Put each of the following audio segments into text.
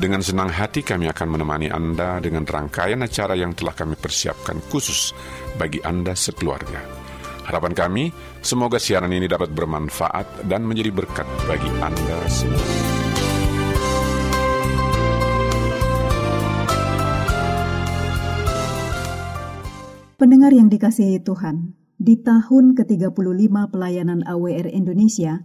Dengan senang hati kami akan menemani Anda dengan rangkaian acara yang telah kami persiapkan khusus bagi Anda sekeluarga. Harapan kami, semoga siaran ini dapat bermanfaat dan menjadi berkat bagi Anda semua. Pendengar yang dikasihi Tuhan, di tahun ke-35 pelayanan AWR Indonesia,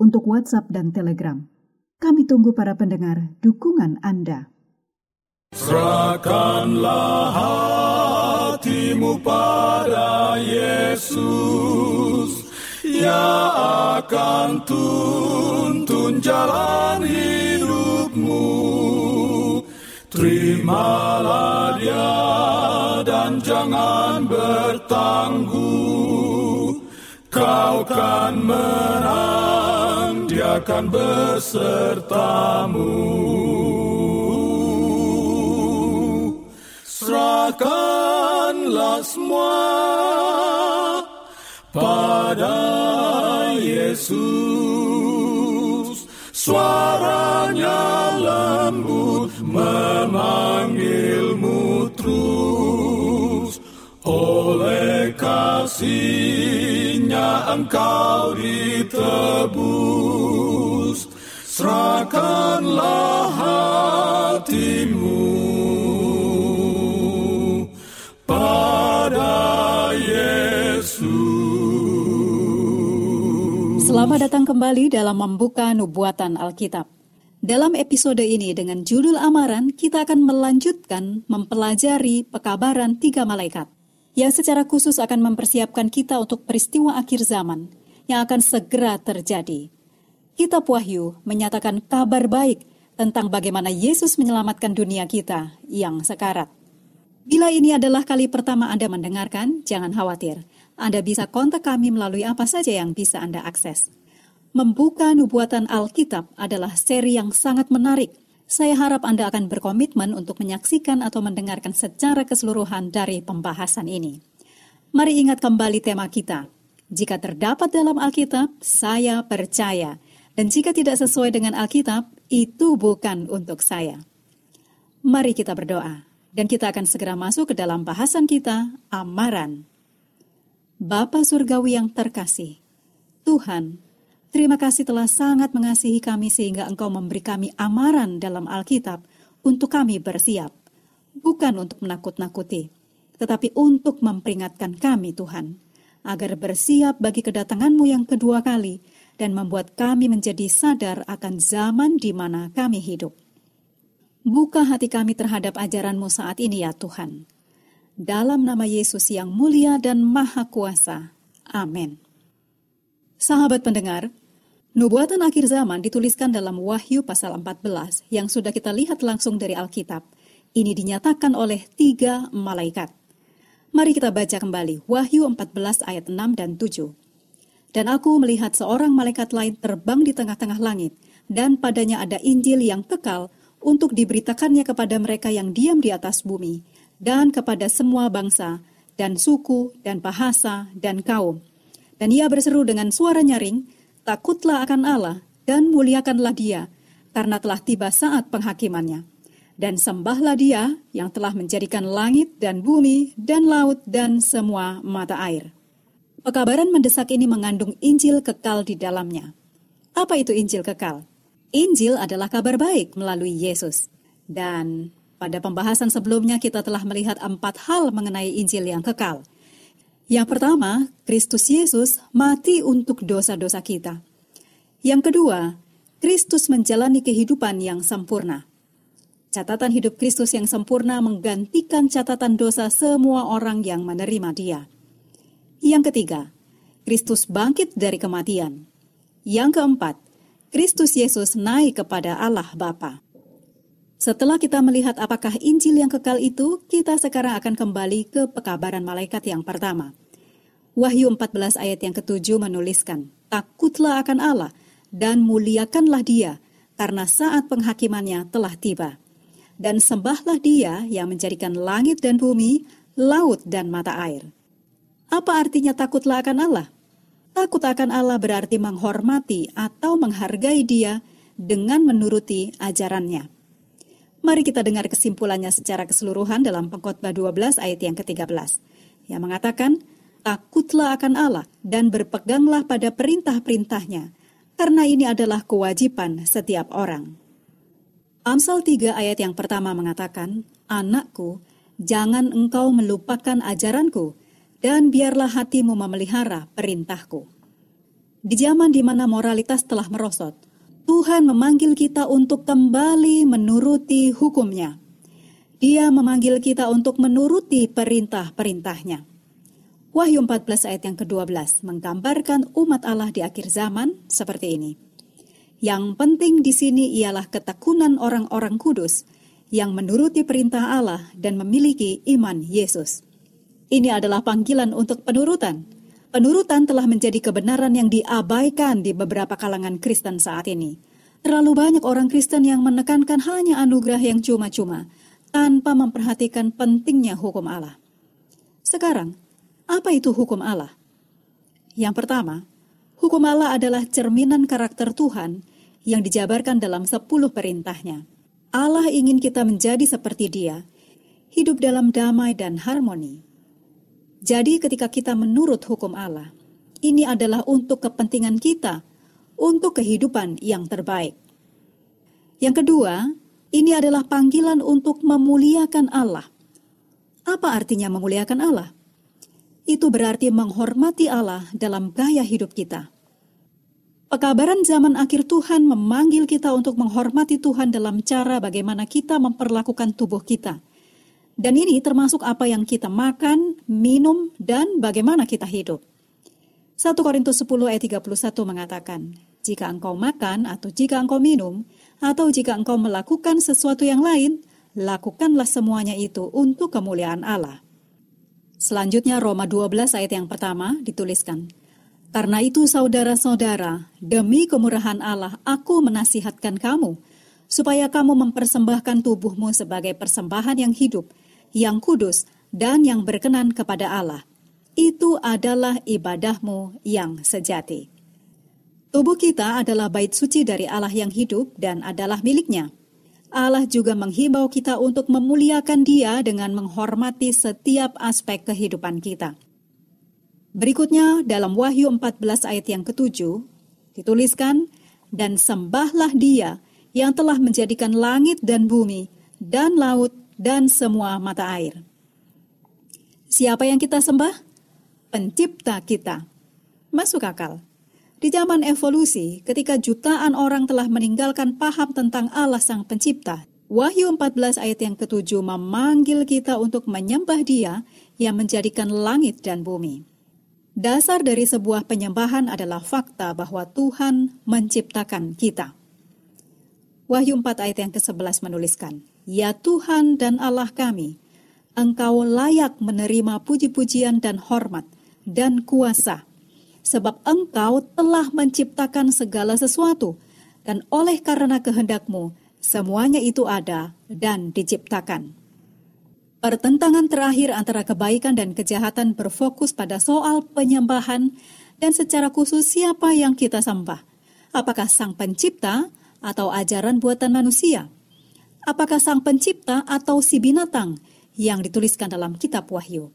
untuk WhatsApp dan Telegram. Kami tunggu para pendengar dukungan Anda. Serahkanlah hatimu pada Yesus, Ia akan tuntun jalan hidupmu. Terimalah dia dan jangan bertangguh, kau kan menang, akan besertamu. Serahkanlah semua pada Yesus, suaranya lembut memanggilmu terus oleh kasihnya engkau ditebus serahkanlah hatimu pada Yesus Selamat datang kembali dalam membuka nubuatan Alkitab. Dalam episode ini dengan judul Amaran, kita akan melanjutkan mempelajari pekabaran tiga malaikat yang secara khusus akan mempersiapkan kita untuk peristiwa akhir zaman yang akan segera terjadi. Kitab Wahyu menyatakan kabar baik tentang bagaimana Yesus menyelamatkan dunia kita yang sekarat. Bila ini adalah kali pertama Anda mendengarkan, jangan khawatir. Anda bisa kontak kami melalui apa saja yang bisa Anda akses. Membuka nubuatan Alkitab adalah seri yang sangat menarik. Saya harap Anda akan berkomitmen untuk menyaksikan atau mendengarkan secara keseluruhan dari pembahasan ini. Mari ingat kembali tema kita. Jika terdapat dalam Alkitab, saya percaya. Dan jika tidak sesuai dengan Alkitab, itu bukan untuk saya. Mari kita berdoa. Dan kita akan segera masuk ke dalam bahasan kita, amaran. Bapa Surgawi yang terkasih, Tuhan, Terima kasih telah sangat mengasihi kami sehingga Engkau memberi kami amaran dalam Alkitab untuk kami bersiap. Bukan untuk menakut-nakuti, tetapi untuk memperingatkan kami Tuhan, agar bersiap bagi kedatanganmu yang kedua kali dan membuat kami menjadi sadar akan zaman di mana kami hidup. Buka hati kami terhadap ajaranmu saat ini ya Tuhan. Dalam nama Yesus yang mulia dan maha kuasa. Amin. Sahabat pendengar, nubuatan akhir zaman dituliskan dalam Wahyu pasal 14 yang sudah kita lihat langsung dari Alkitab. Ini dinyatakan oleh tiga malaikat. Mari kita baca kembali Wahyu 14 ayat 6 dan 7. Dan aku melihat seorang malaikat lain terbang di tengah-tengah langit, dan padanya ada Injil yang kekal untuk diberitakannya kepada mereka yang diam di atas bumi, dan kepada semua bangsa, dan suku, dan bahasa, dan kaum dan ia berseru dengan suara nyaring, Takutlah akan Allah dan muliakanlah dia, karena telah tiba saat penghakimannya. Dan sembahlah dia yang telah menjadikan langit dan bumi dan laut dan semua mata air. Pekabaran mendesak ini mengandung Injil kekal di dalamnya. Apa itu Injil kekal? Injil adalah kabar baik melalui Yesus. Dan Pada pembahasan sebelumnya kita telah melihat empat hal mengenai Injil yang kekal. Yang pertama, Kristus Yesus mati untuk dosa-dosa kita. Yang kedua, Kristus menjalani kehidupan yang sempurna. Catatan hidup Kristus yang sempurna menggantikan catatan dosa semua orang yang menerima Dia. Yang ketiga, Kristus bangkit dari kematian. Yang keempat, Kristus Yesus naik kepada Allah Bapa. Setelah kita melihat apakah Injil yang kekal itu, kita sekarang akan kembali ke pekabaran malaikat yang pertama. Wahyu 14 ayat yang ketujuh menuliskan, Takutlah akan Allah dan muliakanlah dia, karena saat penghakimannya telah tiba. Dan sembahlah dia yang menjadikan langit dan bumi, laut dan mata air. Apa artinya takutlah akan Allah? Takut akan Allah berarti menghormati atau menghargai dia dengan menuruti ajarannya. Mari kita dengar kesimpulannya secara keseluruhan dalam pengkhotbah 12 ayat yang ke-13 yang mengatakan, Takutlah akan Allah dan berpeganglah pada perintah-perintahnya, karena ini adalah kewajiban setiap orang. Amsal 3 ayat yang pertama mengatakan, Anakku, jangan engkau melupakan ajaranku, dan biarlah hatimu memelihara perintahku. Di zaman di mana moralitas telah merosot, Tuhan memanggil kita untuk kembali menuruti hukumnya. Dia memanggil kita untuk menuruti perintah-perintahnya. Wahyu 14 ayat yang ke-12 menggambarkan umat Allah di akhir zaman seperti ini. Yang penting di sini ialah ketekunan orang-orang kudus yang menuruti perintah Allah dan memiliki iman Yesus. Ini adalah panggilan untuk penurutan Penurutan telah menjadi kebenaran yang diabaikan di beberapa kalangan Kristen saat ini. Terlalu banyak orang Kristen yang menekankan hanya anugerah yang cuma-cuma, tanpa memperhatikan pentingnya hukum Allah. Sekarang, apa itu hukum Allah? Yang pertama, hukum Allah adalah cerminan karakter Tuhan yang dijabarkan dalam sepuluh perintahnya. Allah ingin kita menjadi seperti dia, hidup dalam damai dan harmoni. Jadi, ketika kita menurut hukum Allah, ini adalah untuk kepentingan kita, untuk kehidupan yang terbaik. Yang kedua, ini adalah panggilan untuk memuliakan Allah. Apa artinya memuliakan Allah? Itu berarti menghormati Allah dalam gaya hidup kita. Pekabaran zaman akhir Tuhan memanggil kita untuk menghormati Tuhan dalam cara bagaimana kita memperlakukan tubuh kita – dan ini termasuk apa yang kita makan, minum, dan bagaimana kita hidup. 1 Korintus 10 ayat 31 mengatakan, Jika engkau makan atau jika engkau minum, atau jika engkau melakukan sesuatu yang lain, lakukanlah semuanya itu untuk kemuliaan Allah. Selanjutnya Roma 12 ayat yang pertama dituliskan, Karena itu saudara-saudara, demi kemurahan Allah aku menasihatkan kamu, supaya kamu mempersembahkan tubuhmu sebagai persembahan yang hidup, yang kudus, dan yang berkenan kepada Allah. Itu adalah ibadahmu yang sejati. Tubuh kita adalah bait suci dari Allah yang hidup dan adalah miliknya. Allah juga menghimbau kita untuk memuliakan Dia dengan menghormati setiap aspek kehidupan kita. Berikutnya dalam Wahyu 14 ayat yang ketujuh dituliskan, Dan sembahlah dia yang telah menjadikan langit dan bumi dan laut dan semua mata air. Siapa yang kita sembah? Pencipta kita. Masuk akal. Di zaman evolusi, ketika jutaan orang telah meninggalkan paham tentang Allah Sang Pencipta, Wahyu 14 ayat yang ketujuh memanggil kita untuk menyembah Dia yang menjadikan langit dan bumi. Dasar dari sebuah penyembahan adalah fakta bahwa Tuhan menciptakan kita. Wahyu 4 ayat yang ke-11 menuliskan, Ya Tuhan dan Allah kami, Engkau layak menerima puji-pujian dan hormat dan kuasa, sebab Engkau telah menciptakan segala sesuatu, dan oleh karena kehendakmu, semuanya itu ada dan diciptakan. Pertentangan terakhir antara kebaikan dan kejahatan berfokus pada soal penyembahan dan secara khusus siapa yang kita sembah. Apakah sang pencipta atau ajaran buatan manusia? apakah sang pencipta atau si binatang yang dituliskan dalam kitab Wahyu.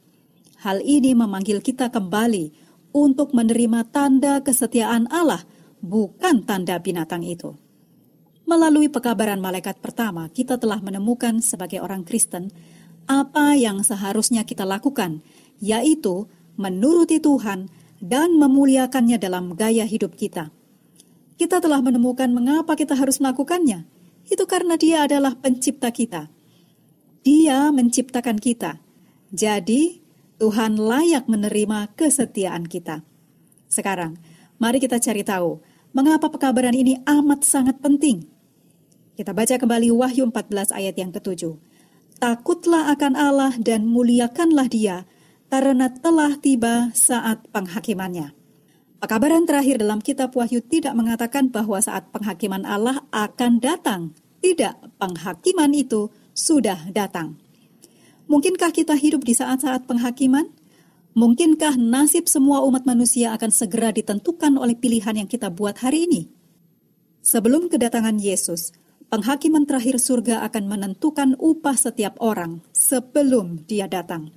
Hal ini memanggil kita kembali untuk menerima tanda kesetiaan Allah, bukan tanda binatang itu. Melalui pekabaran malaikat pertama, kita telah menemukan sebagai orang Kristen apa yang seharusnya kita lakukan, yaitu menuruti Tuhan dan memuliakannya dalam gaya hidup kita. Kita telah menemukan mengapa kita harus melakukannya. Itu karena Dia adalah pencipta kita. Dia menciptakan kita. Jadi, Tuhan layak menerima kesetiaan kita. Sekarang, mari kita cari tahu mengapa pekabaran ini amat sangat penting. Kita baca kembali Wahyu 14 ayat yang ketujuh. Takutlah akan Allah dan muliakanlah dia, karena telah tiba saat penghakimannya. Pekabaran terakhir dalam kitab Wahyu tidak mengatakan bahwa saat penghakiman Allah akan datang. Tidak, penghakiman itu sudah datang. Mungkinkah kita hidup di saat-saat penghakiman? Mungkinkah nasib semua umat manusia akan segera ditentukan oleh pilihan yang kita buat hari ini? Sebelum kedatangan Yesus, penghakiman terakhir surga akan menentukan upah setiap orang sebelum dia datang.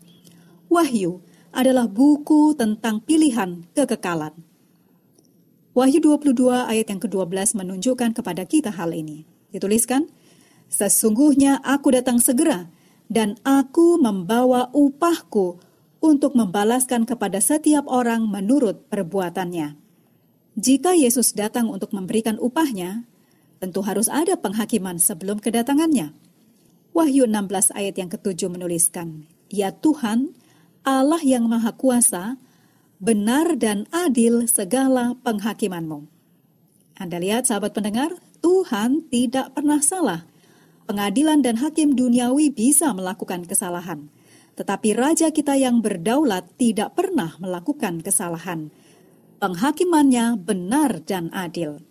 Wahyu adalah buku tentang pilihan kekekalan. Wahyu 22 ayat yang ke-12 menunjukkan kepada kita hal ini. Dituliskan, Sesungguhnya aku datang segera, dan aku membawa upahku untuk membalaskan kepada setiap orang menurut perbuatannya. Jika Yesus datang untuk memberikan upahnya, tentu harus ada penghakiman sebelum kedatangannya. Wahyu 16 ayat yang ketujuh menuliskan, Ya Tuhan, Allah yang Maha Kuasa, benar dan adil segala penghakimanmu. Anda lihat sahabat pendengar, Tuhan tidak pernah salah. Pengadilan dan hakim duniawi bisa melakukan kesalahan. Tetapi Raja kita yang berdaulat tidak pernah melakukan kesalahan. Penghakimannya benar dan adil.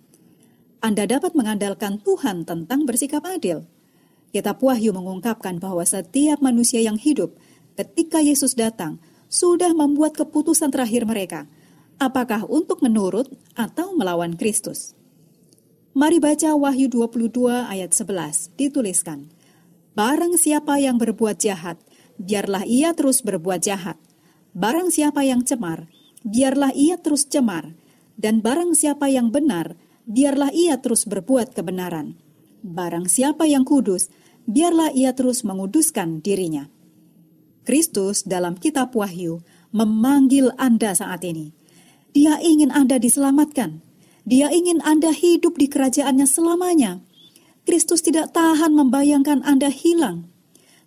Anda dapat mengandalkan Tuhan tentang bersikap adil. Kitab Wahyu mengungkapkan bahwa setiap manusia yang hidup ketika Yesus datang sudah membuat keputusan terakhir mereka, apakah untuk menurut atau melawan Kristus. Mari baca Wahyu 22 ayat 11, dituliskan, Barang siapa yang berbuat jahat, biarlah ia terus berbuat jahat. Barang siapa yang cemar, biarlah ia terus cemar. Dan barang siapa yang benar, biarlah ia terus berbuat kebenaran. Barang siapa yang kudus, biarlah ia terus menguduskan dirinya. Kristus dalam kitab Wahyu memanggil Anda saat ini. Dia ingin Anda diselamatkan. Dia ingin Anda hidup di kerajaannya selamanya. Kristus tidak tahan membayangkan Anda hilang.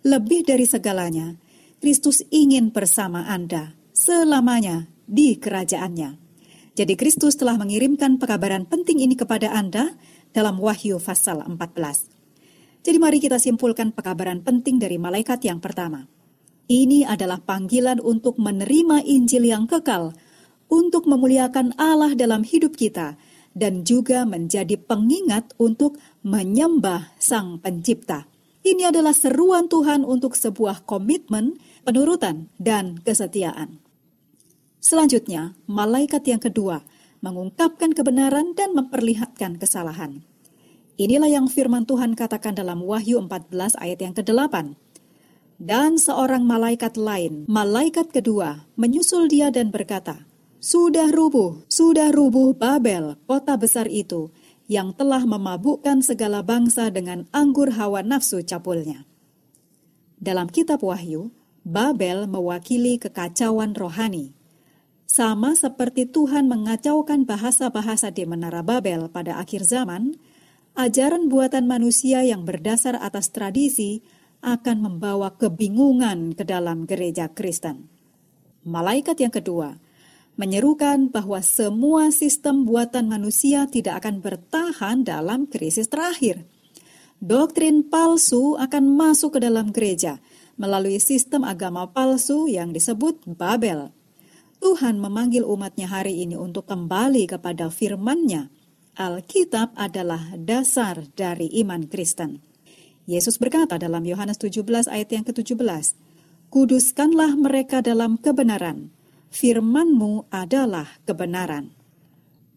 Lebih dari segalanya, Kristus ingin bersama Anda selamanya di kerajaannya. Jadi Kristus telah mengirimkan pekabaran penting ini kepada Anda dalam Wahyu pasal 14. Jadi mari kita simpulkan pekabaran penting dari malaikat yang pertama. Ini adalah panggilan untuk menerima Injil yang kekal, untuk memuliakan Allah dalam hidup kita, dan juga menjadi pengingat untuk menyembah Sang Pencipta. Ini adalah seruan Tuhan untuk sebuah komitmen, penurutan, dan kesetiaan. Selanjutnya, malaikat yang kedua mengungkapkan kebenaran dan memperlihatkan kesalahan. Inilah yang firman Tuhan katakan dalam Wahyu 14 ayat yang ke-8. Dan seorang malaikat lain, malaikat kedua, menyusul dia dan berkata, Sudah rubuh, sudah rubuh Babel, kota besar itu, yang telah memabukkan segala bangsa dengan anggur hawa nafsu capulnya. Dalam kitab Wahyu, Babel mewakili kekacauan rohani, sama seperti Tuhan mengacaukan bahasa-bahasa di Menara Babel pada akhir zaman, ajaran buatan manusia yang berdasar atas tradisi akan membawa kebingungan ke dalam gereja Kristen. Malaikat yang kedua menyerukan bahwa semua sistem buatan manusia tidak akan bertahan dalam krisis terakhir. Doktrin palsu akan masuk ke dalam gereja melalui sistem agama palsu yang disebut Babel. Tuhan memanggil umatnya hari ini untuk kembali kepada firman-Nya. Alkitab adalah dasar dari iman Kristen. Yesus berkata dalam Yohanes 17 ayat yang ke-17, Kuduskanlah mereka dalam kebenaran, firman-Mu adalah kebenaran.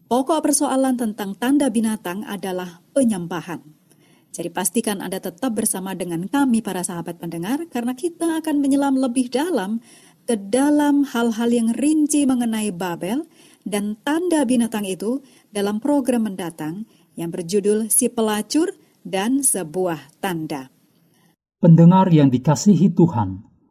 Pokok persoalan tentang tanda binatang adalah penyembahan. Jadi pastikan Anda tetap bersama dengan kami para sahabat pendengar karena kita akan menyelam lebih dalam ke dalam hal-hal yang rinci mengenai Babel dan tanda binatang itu dalam program mendatang yang berjudul Si Pelacur dan Sebuah Tanda. Pendengar yang dikasihi Tuhan,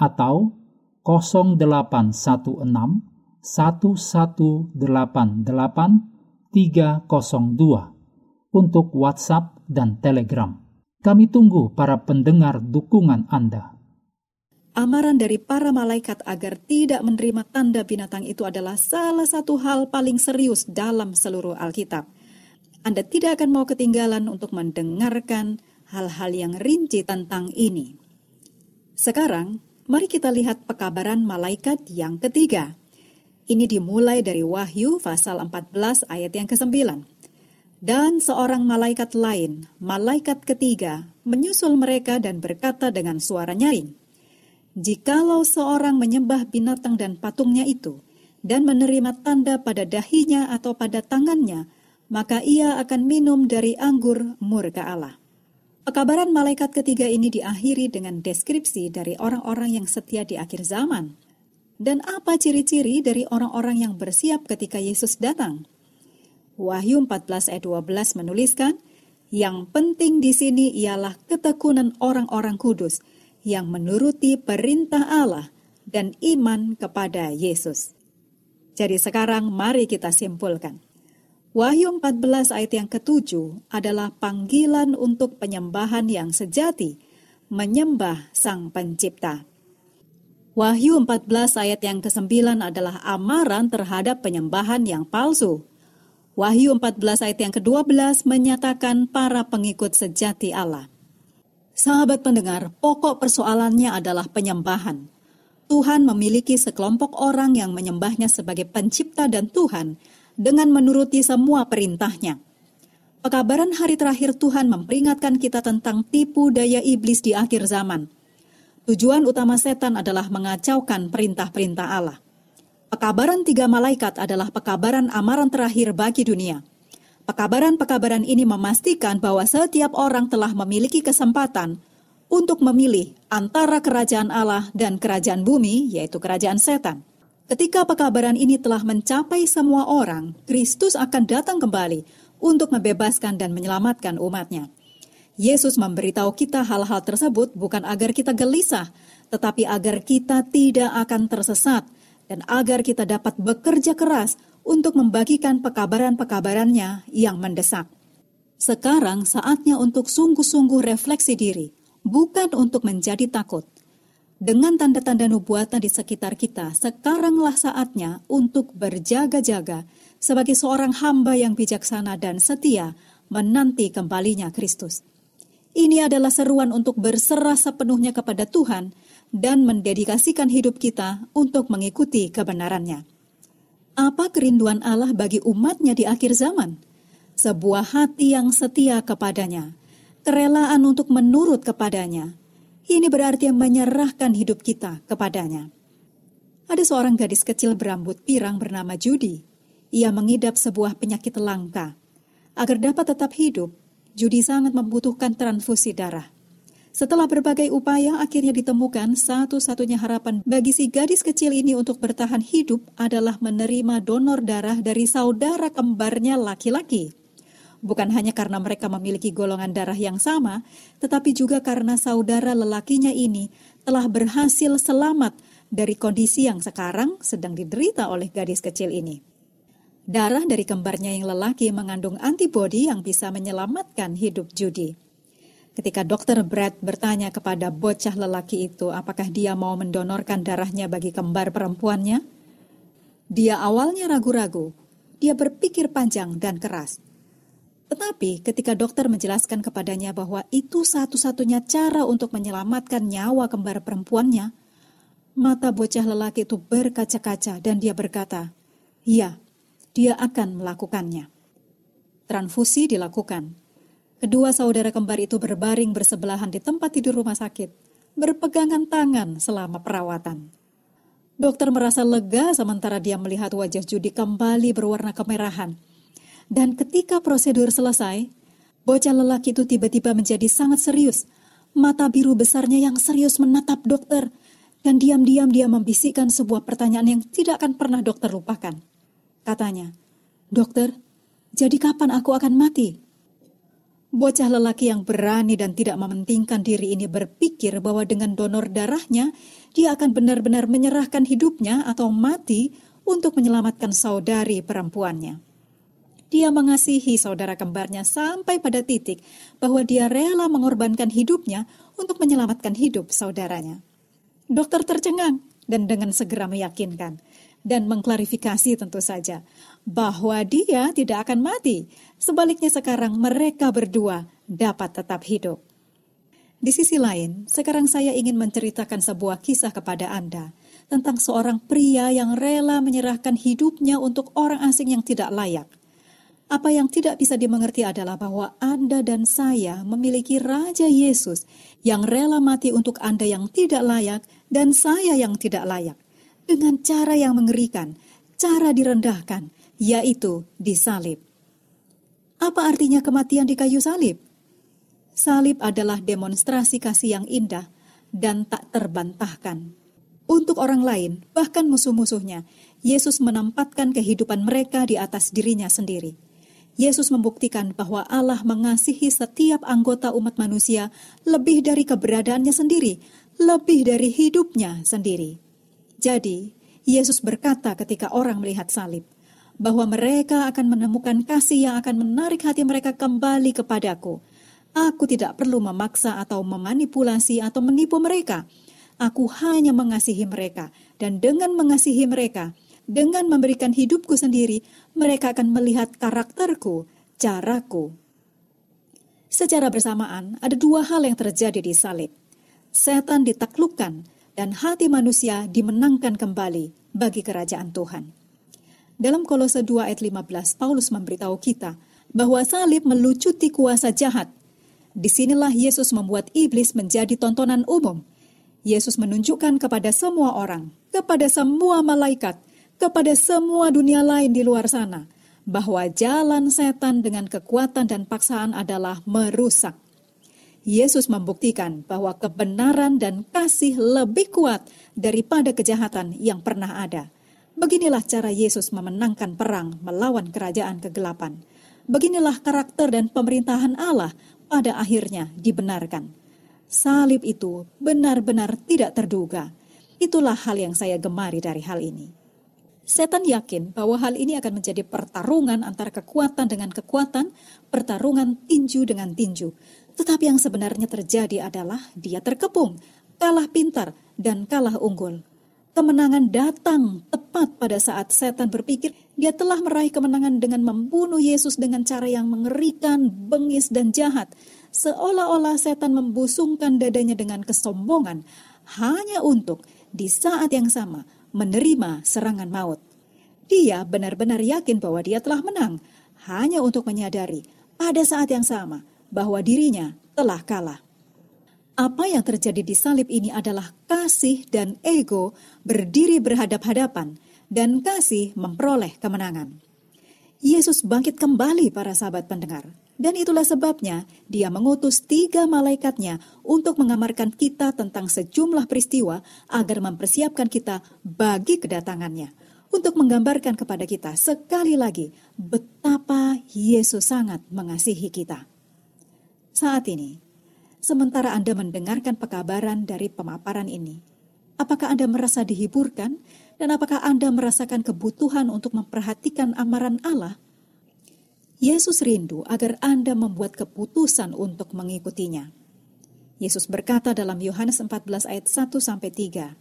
atau 0816 1188 302 untuk WhatsApp dan Telegram. Kami tunggu para pendengar dukungan Anda. Amaran dari para malaikat agar tidak menerima tanda binatang itu adalah salah satu hal paling serius dalam seluruh Alkitab. Anda tidak akan mau ketinggalan untuk mendengarkan hal-hal yang rinci tentang ini. Sekarang, mari kita lihat pekabaran malaikat yang ketiga. Ini dimulai dari Wahyu pasal 14 ayat yang ke-9. Dan seorang malaikat lain, malaikat ketiga, menyusul mereka dan berkata dengan suara nyaring, Jikalau seorang menyembah binatang dan patungnya itu, dan menerima tanda pada dahinya atau pada tangannya, maka ia akan minum dari anggur murka Allah. Pekabaran malaikat ketiga ini diakhiri dengan deskripsi dari orang-orang yang setia di akhir zaman. Dan apa ciri-ciri dari orang-orang yang bersiap ketika Yesus datang? Wahyu 14 ayat 12 menuliskan, yang penting di sini ialah ketekunan orang-orang kudus yang menuruti perintah Allah dan iman kepada Yesus. Jadi sekarang mari kita simpulkan. Wahyu 14 ayat yang ketujuh adalah panggilan untuk penyembahan yang sejati, menyembah Sang Pencipta. Wahyu 14 ayat yang ke-9 adalah amaran terhadap penyembahan yang palsu. Wahyu 14 ayat yang ke-12 menyatakan para pengikut sejati Allah. Sahabat pendengar, pokok persoalannya adalah penyembahan. Tuhan memiliki sekelompok orang yang menyembahnya sebagai pencipta dan Tuhan, dengan menuruti semua perintahnya. Pekabaran hari terakhir Tuhan memperingatkan kita tentang tipu daya iblis di akhir zaman. Tujuan utama setan adalah mengacaukan perintah-perintah Allah. Pekabaran tiga malaikat adalah pekabaran amaran terakhir bagi dunia. Pekabaran-pekabaran ini memastikan bahwa setiap orang telah memiliki kesempatan untuk memilih antara kerajaan Allah dan kerajaan bumi, yaitu kerajaan setan. Ketika pekabaran ini telah mencapai semua orang, Kristus akan datang kembali untuk membebaskan dan menyelamatkan umatnya. Yesus memberitahu kita hal-hal tersebut bukan agar kita gelisah, tetapi agar kita tidak akan tersesat dan agar kita dapat bekerja keras untuk membagikan pekabaran-pekabarannya yang mendesak. Sekarang saatnya untuk sungguh-sungguh refleksi diri, bukan untuk menjadi takut, dengan tanda-tanda nubuatan di sekitar kita, sekaranglah saatnya untuk berjaga-jaga sebagai seorang hamba yang bijaksana dan setia menanti kembalinya Kristus. Ini adalah seruan untuk berserah sepenuhnya kepada Tuhan dan mendedikasikan hidup kita untuk mengikuti kebenarannya. Apa kerinduan Allah bagi umatnya di akhir zaman? Sebuah hati yang setia kepadanya, kerelaan untuk menurut kepadanya, ini berarti menyerahkan hidup kita kepadanya. Ada seorang gadis kecil berambut pirang bernama Judy. Ia mengidap sebuah penyakit langka. Agar dapat tetap hidup, Judy sangat membutuhkan transfusi darah. Setelah berbagai upaya, akhirnya ditemukan satu-satunya harapan bagi si gadis kecil ini untuk bertahan hidup adalah menerima donor darah dari saudara kembarnya laki-laki bukan hanya karena mereka memiliki golongan darah yang sama, tetapi juga karena saudara lelakinya ini telah berhasil selamat dari kondisi yang sekarang sedang diderita oleh gadis kecil ini. Darah dari kembarnya yang lelaki mengandung antibodi yang bisa menyelamatkan hidup Judy. Ketika dokter Brad bertanya kepada bocah lelaki itu apakah dia mau mendonorkan darahnya bagi kembar perempuannya, dia awalnya ragu-ragu. Dia berpikir panjang dan keras. Tetapi ketika dokter menjelaskan kepadanya bahwa itu satu-satunya cara untuk menyelamatkan nyawa kembar perempuannya, mata bocah lelaki itu berkaca-kaca dan dia berkata, "Ya, dia akan melakukannya." Transfusi dilakukan. Kedua saudara kembar itu berbaring bersebelahan di tempat tidur rumah sakit, berpegangan tangan selama perawatan. Dokter merasa lega sementara dia melihat wajah Judi kembali berwarna kemerahan. Dan ketika prosedur selesai, bocah lelaki itu tiba-tiba menjadi sangat serius. Mata biru besarnya yang serius menatap dokter, dan diam-diam dia membisikkan sebuah pertanyaan yang tidak akan pernah dokter lupakan. Katanya, Dokter, jadi kapan aku akan mati? Bocah lelaki yang berani dan tidak mementingkan diri ini berpikir bahwa dengan donor darahnya, dia akan benar-benar menyerahkan hidupnya atau mati untuk menyelamatkan saudari perempuannya. Dia mengasihi saudara kembarnya sampai pada titik bahwa dia rela mengorbankan hidupnya untuk menyelamatkan hidup saudaranya. Dokter tercengang dan dengan segera meyakinkan dan mengklarifikasi tentu saja bahwa dia tidak akan mati. Sebaliknya sekarang mereka berdua dapat tetap hidup. Di sisi lain, sekarang saya ingin menceritakan sebuah kisah kepada Anda tentang seorang pria yang rela menyerahkan hidupnya untuk orang asing yang tidak layak. Apa yang tidak bisa dimengerti adalah bahwa Anda dan saya memiliki Raja Yesus yang rela mati untuk Anda yang tidak layak dan saya yang tidak layak. Dengan cara yang mengerikan, cara direndahkan, yaitu disalib. Apa artinya kematian di kayu salib? Salib adalah demonstrasi kasih yang indah dan tak terbantahkan. Untuk orang lain, bahkan musuh-musuhnya, Yesus menempatkan kehidupan mereka di atas dirinya sendiri. Yesus membuktikan bahwa Allah mengasihi setiap anggota umat manusia lebih dari keberadaannya sendiri, lebih dari hidupnya sendiri. Jadi, Yesus berkata ketika orang melihat salib, bahwa mereka akan menemukan kasih yang akan menarik hati mereka kembali kepadaku. Aku tidak perlu memaksa atau memanipulasi atau menipu mereka. Aku hanya mengasihi mereka, dan dengan mengasihi mereka, dengan memberikan hidupku sendiri, mereka akan melihat karakterku, caraku. Secara bersamaan, ada dua hal yang terjadi di salib. Setan ditaklukkan, dan hati manusia dimenangkan kembali bagi kerajaan Tuhan. Dalam Kolose 2 ayat 15, Paulus memberitahu kita bahwa salib melucuti kuasa jahat. Di sinilah Yesus membuat iblis menjadi tontonan umum. Yesus menunjukkan kepada semua orang, kepada semua malaikat, kepada semua dunia lain di luar sana, bahwa jalan setan dengan kekuatan dan paksaan adalah merusak. Yesus membuktikan bahwa kebenaran dan kasih lebih kuat daripada kejahatan yang pernah ada Beginilah cara Yesus memenangkan perang melawan kerajaan kegelapan. Beginilah karakter dan pemerintahan Allah pada akhirnya dibenarkan. Salib itu benar-benar tidak terduga. Itulah hal yang saya gemari dari hal ini. Setan yakin bahwa hal ini akan menjadi pertarungan antara kekuatan dengan kekuatan, pertarungan tinju dengan tinju. Tetapi yang sebenarnya terjadi adalah dia terkepung, kalah pintar, dan kalah unggul. Kemenangan datang tepat pada saat setan berpikir dia telah meraih kemenangan dengan membunuh Yesus dengan cara yang mengerikan, bengis, dan jahat. Seolah-olah setan membusungkan dadanya dengan kesombongan hanya untuk di saat yang sama menerima serangan maut. Dia benar-benar yakin bahwa dia telah menang, hanya untuk menyadari pada saat yang sama bahwa dirinya telah kalah. Apa yang terjadi di salib ini adalah kasih dan ego berdiri berhadap-hadapan dan kasih memperoleh kemenangan. Yesus bangkit kembali para sahabat pendengar. Dan itulah sebabnya dia mengutus tiga malaikatnya untuk mengamarkan kita tentang sejumlah peristiwa agar mempersiapkan kita bagi kedatangannya. Untuk menggambarkan kepada kita sekali lagi betapa Yesus sangat mengasihi kita. Saat ini, sementara Anda mendengarkan pekabaran dari pemaparan ini? Apakah Anda merasa dihiburkan dan apakah Anda merasakan kebutuhan untuk memperhatikan amaran Allah? Yesus rindu agar Anda membuat keputusan untuk mengikutinya. Yesus berkata dalam Yohanes 14 ayat 1 sampai 3,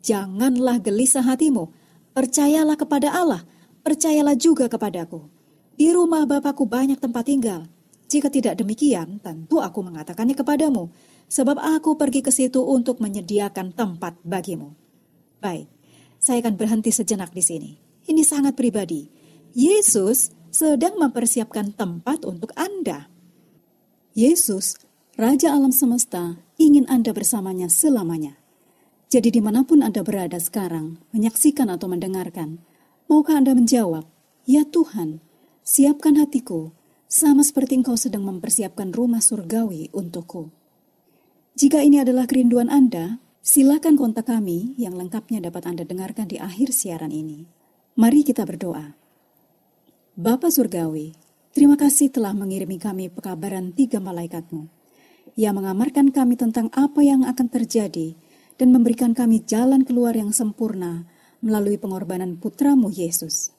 "Janganlah gelisah hatimu, percayalah kepada Allah, percayalah juga kepadaku. Di rumah Bapakku banyak tempat tinggal. Jika tidak demikian, tentu aku mengatakannya kepadamu, sebab aku pergi ke situ untuk menyediakan tempat bagimu. Baik, saya akan berhenti sejenak di sini. Ini sangat pribadi. Yesus sedang mempersiapkan tempat untuk Anda. Yesus, Raja alam semesta, ingin Anda bersamanya selamanya. Jadi di mana pun Anda berada sekarang, menyaksikan atau mendengarkan, maukah Anda menjawab, Ya Tuhan, siapkan hatiku, sama seperti Engkau sedang mempersiapkan rumah surgawi untukku. Jika ini adalah kerinduan Anda, silakan kontak kami yang lengkapnya dapat Anda dengarkan di akhir siaran ini. Mari kita berdoa. Bapa Surgawi, Terima kasih telah mengirimi kami pekabaran tiga malaikatmu, yang mengamarkan kami tentang apa yang akan terjadi dan memberikan kami jalan keluar yang sempurna melalui pengorbanan putramu Yesus.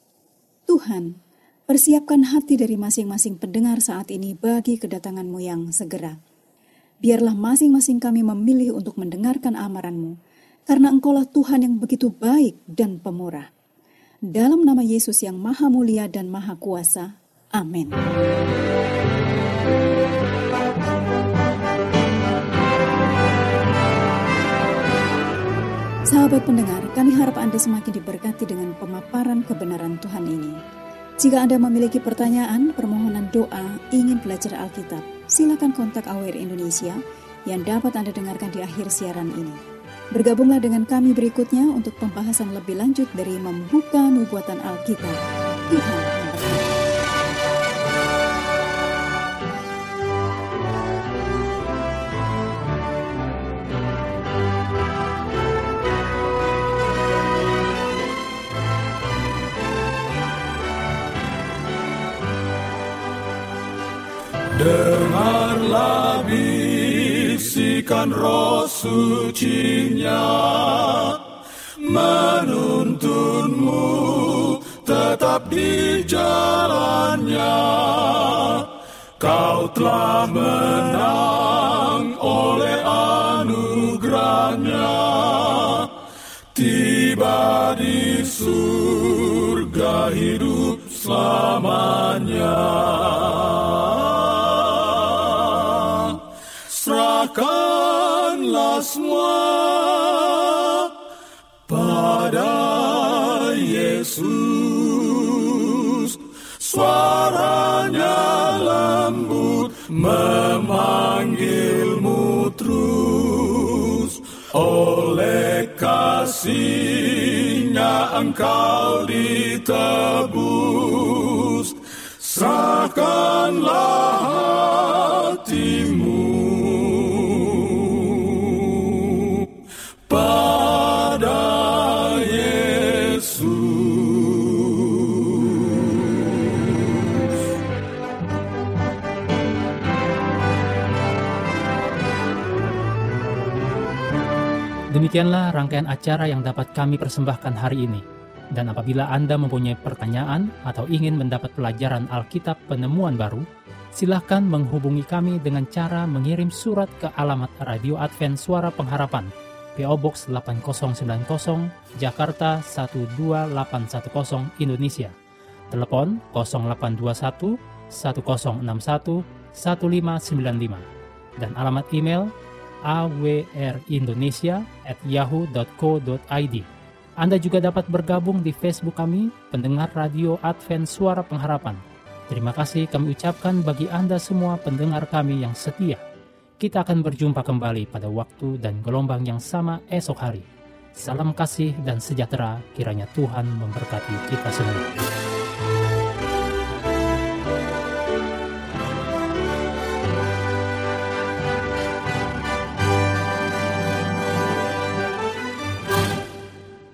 Tuhan, persiapkan hati dari masing-masing pendengar saat ini bagi kedatanganmu yang segera. Biarlah masing-masing kami memilih untuk mendengarkan amaranmu, karena engkaulah Tuhan yang begitu baik dan pemurah. Dalam nama Yesus yang maha mulia dan maha kuasa, Amin. Sahabat pendengar, kami harap Anda semakin diberkati dengan pemaparan kebenaran Tuhan ini. Jika Anda memiliki pertanyaan, permohonan doa, ingin belajar Alkitab, silakan kontak AWR Indonesia yang dapat Anda dengarkan di akhir siaran ini. Bergabunglah dengan kami berikutnya untuk pembahasan lebih lanjut dari membuka nubuatan Alkitab. Tuhan Dengarlah bisikan roh sucinya Menuntunmu tetap di jalannya. Kau telah menang oleh anugerahnya. Tiba di surga hidup selamanya serahkanlah semua pada Yesus. Suaranya lembut memanggilmu terus. Oleh kasihnya engkau ditebus. Serahkanlah hatimu. Demikianlah rangkaian acara yang dapat kami persembahkan hari ini. Dan apabila Anda mempunyai pertanyaan atau ingin mendapat pelajaran Alkitab penemuan baru, silahkan menghubungi kami dengan cara mengirim surat ke alamat Radio Advent Suara Pengharapan, PO Box 8090, Jakarta 12810, Indonesia. Telepon 0821 1061 1595 dan alamat email awrindonesia@yahoo.co.id. Anda juga dapat bergabung di Facebook kami, pendengar radio Advent Suara Pengharapan. Terima kasih kami ucapkan bagi Anda semua pendengar kami yang setia. Kita akan berjumpa kembali pada waktu dan gelombang yang sama esok hari. Salam kasih dan sejahtera kiranya Tuhan memberkati kita semua.